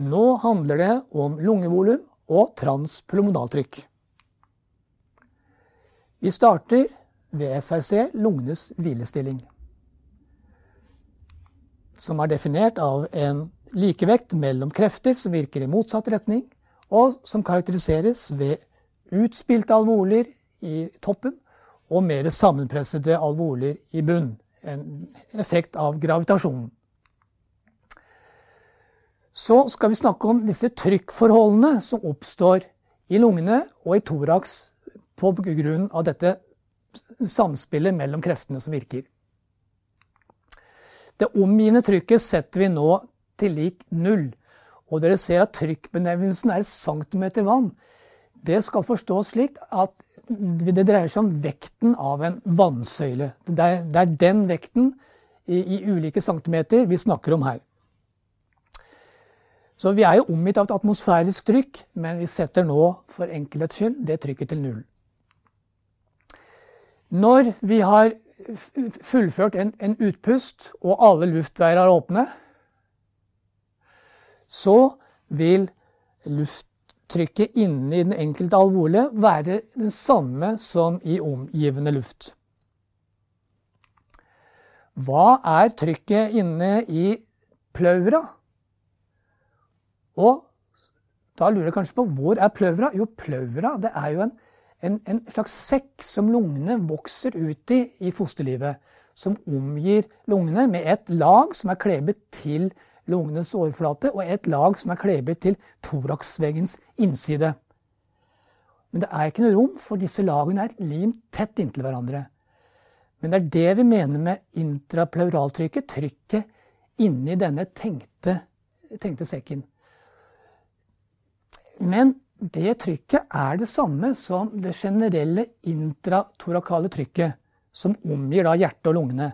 Nå handler det om lungevolum og transpulmonaltrykk. Vi starter ved FRC, lungenes hvilestilling. Som er definert av en likevekt mellom krefter som virker i motsatt retning, og som karakteriseres ved utspilte alvoler i toppen og mer sammenpressede alvoler i bunn. En effekt av gravitasjonen. Så skal vi snakke om disse trykkforholdene som oppstår i lungene og i thorax pga. dette samspillet mellom kreftene som virker. Det omgivende trykket setter vi nå til lik null. Og dere ser at trykkbenevnelsen er centimeter vann. Det skal forstås slik at det dreier seg om vekten av en vannsøyle. Det er, den vekten i, ulike centimeter vi snakker om her. Så vi er jo omgitt av et atmosfærisk trykk, men vi setter nå for enkelhets skyld det trykket til null. Når vi har fullført en, en utpust og alle luftveier er åpne, så vil lufttrykket inni den enkelte alvole være den samme som i omgivende luft. Hva er trykket inne i pleura? Og da lurer jeg kanskje på hvor er pløvra? Jo, pløvra det er jo en, en, en slags sekk som lungene vokser ut i i fosterlivet. Som omgir lungene med et lag som er klebet til lungenes overflate og et lag som er klebet til thoraxveggens innside. Men det er ikke noe rom, for disse lagene er limt tett inntil hverandre. Men det er det vi mener med intrapleuraltrykket, trykket inni denne tenkte, tenkte sekken. Men det trykket er det samme som det generelle intratorakale trykket, som omgir da hjertet og lungene.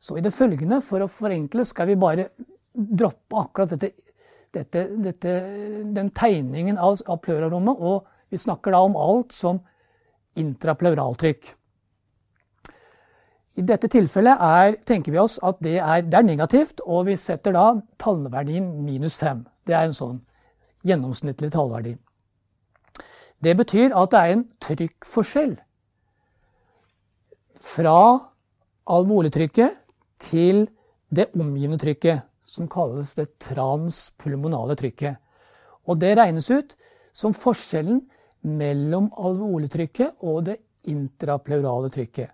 Så i det følgende, for å forenkle, skal vi bare droppe akkurat dette, dette, dette, den tegningen av, av pleurarommet, og vi snakker da om alt som intrapleuraltrykk. I dette tilfellet er, tenker vi oss at det er, det er, negativt, og vi setter da tallverdien minus 5. Det er en sånn gjennomsnittlig tallverdi. Det betyr at det er en trykkforskjell fra alvoletrykket til det omgivende trykket som kalles det transpulmonale trykket. Og det regnes ut som forskjellen mellom alveoletrykket og det intrapleurale trykket.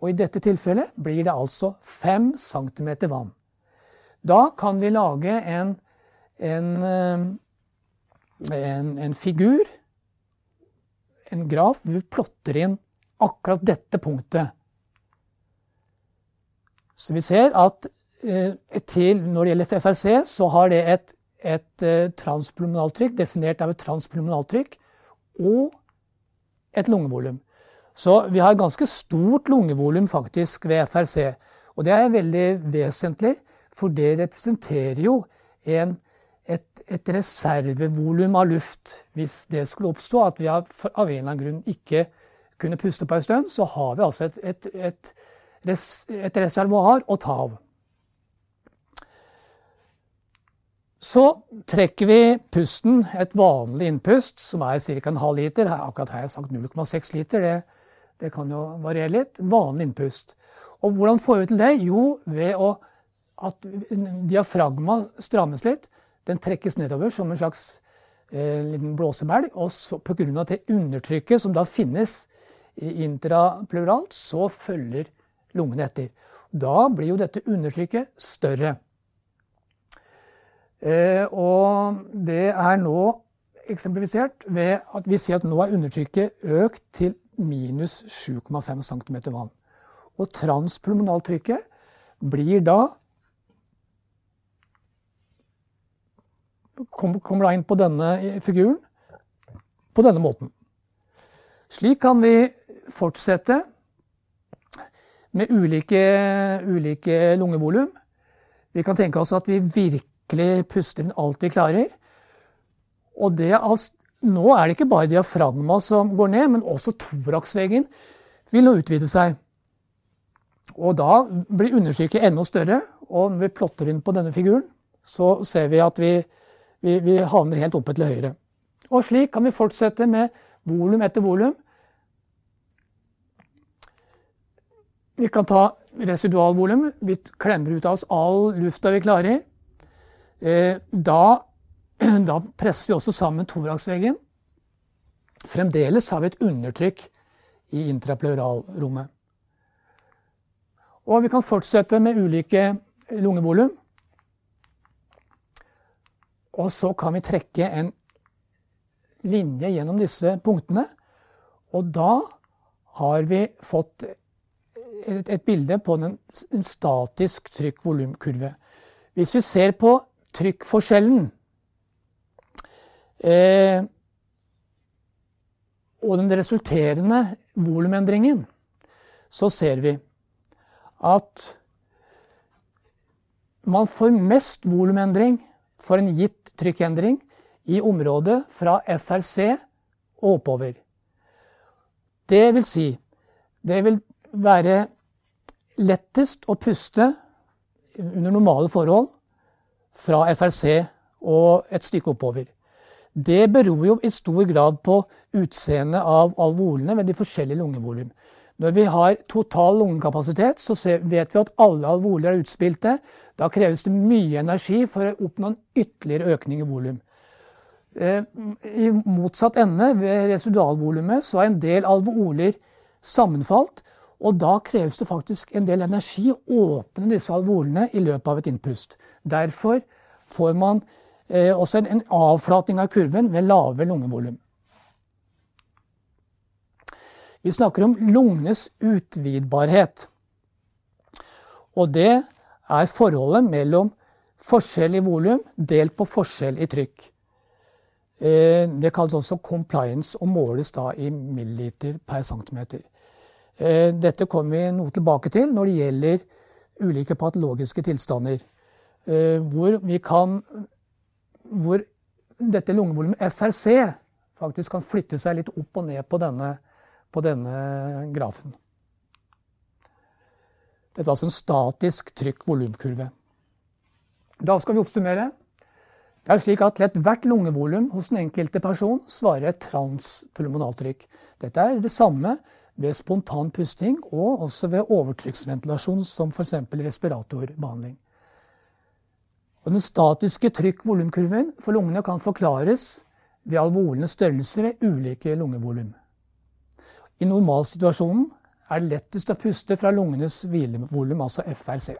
Og I dette tilfellet blir det altså 5 cm vann. Da kan vi lage en, en, eh, en, en figur, en graf, hvor vi plotter inn akkurat dette punktet. Så vi ser at Eh, til, når det gjelder FRC, så har det et, et eh, transpulmonaltrykk, definert av et transpulmonaltrykk, og et lungevolum. Så vi har ganske stort lungevolum faktisk ved FRC. Og det er veldig vesentlig, for det representerer jo en, et, et reservevolum av luft. Hvis det skulle oppstå at vi av en eller annen grunn ikke kunne puste på en stund, så har vi altså et, et, et, et reservoar å ta av. Så trekker vi pusten, et vanlig innpust, som er ca. en halv liter. Akkurat her har jeg sagt 0,6 liter. Det, det, kan jo variere litt. Vanlig innpust. Og hvordan får vi til det? Jo, ved å, at diafragma strammes litt. Den trekkes nedover som en slags eh, liten blåsemelg, Og så, på grunn av det undertrykket som da finnes intrapleuralt, så følger lungene etter. Da blir jo dette undertrykket større. Eh, og det er nå eksemplifisert ved at vi sier at nå er undertrykket økt til minus 7,5 cm vann. Og transpulmonaltrykket blir da Kommer da inn på denne figuren på denne måten. Slik kan vi fortsette med ulike, ulike lungevolum. Vi kan tenke oss at vi virkelig puster inn alt vi klarer. Og det, nå er det ikke bare diafragma som går ned, men også thoraxveggen vil nå utvide seg. Og da blir understykket enda større. Og når vi plotter inn på denne figuren, så ser vi at vi Vi, vi havner helt oppe til høyre. Og slik kan vi fortsette med volum etter volum. Vi kan ta residualvolum. Vi klemmer ut av oss all lufta vi klarer. Eh, da, da presser vi også sammen thoraxveggen. Fremdeles har vi et undertrykk i intrapleuralrommet. Og vi kan fortsette med ulike lungevolum. Og så kan vi trekke en linje gjennom disse punktene. Og da har vi fått et, et bilde på en, en statisk trykk-volumkurve. Hvis vi ser på trykkforskjellen eh, og den resulterende volumendringen, så ser vi at man får mest volumendring for en gitt trykkendring i området fra FRC og oppover. Det vil si, det vil være lettest å puste under normale forhold fra FRC og et stykke oppover. Det beror jo i stor grad på utseendet av alvolene ved de forskjellige lungevolum. Når vi har total lungekapasitet, så vet vi at alle alvoler er utspilte. Da kreves det mye energi for å oppnå en ytterligere økning i volum. Eh, I motsatt ende, ved residualvolumet, så er en del alvoler sammenfalt. Og da kreves det faktisk en del energi å åpne disse alvolene i løpet av et innpust. Derfor får man eh, også en, avflating av kurven ved lave lungevolum. Vi snakker om lungenes utvidbarhet. Og det er forholdet mellom forskjell i volum delt på forskjell i trykk. Eh, det kalles også compliance og måles da i milliliter per centimeter. Eh, dette kommer vi noe tilbake til når det gjelder ulike patologiske tilstander. Eh, hvor kan Hvor dette lungevolumet FRC faktisk kan flytte seg litt opp og ned på denne på denne grafen. Dette var altså en statisk trykk-volumkurve. Da skal vi oppsummere. Det er slik at Til ethvert lungevolum hos den enkelte person svarer et transpulmonaltrykk. Dette er det samme ved spontan pusting og også ved overtrykksventilasjon, som f.eks. respiratorbehandling. Og den statiske trykk-volumkurven for lungene kan forklares ved alvolenes størrelse ved ulike lungevolum. I normalsituasjonen er det lettest å puste fra lungenes hvilevolum, altså FRC.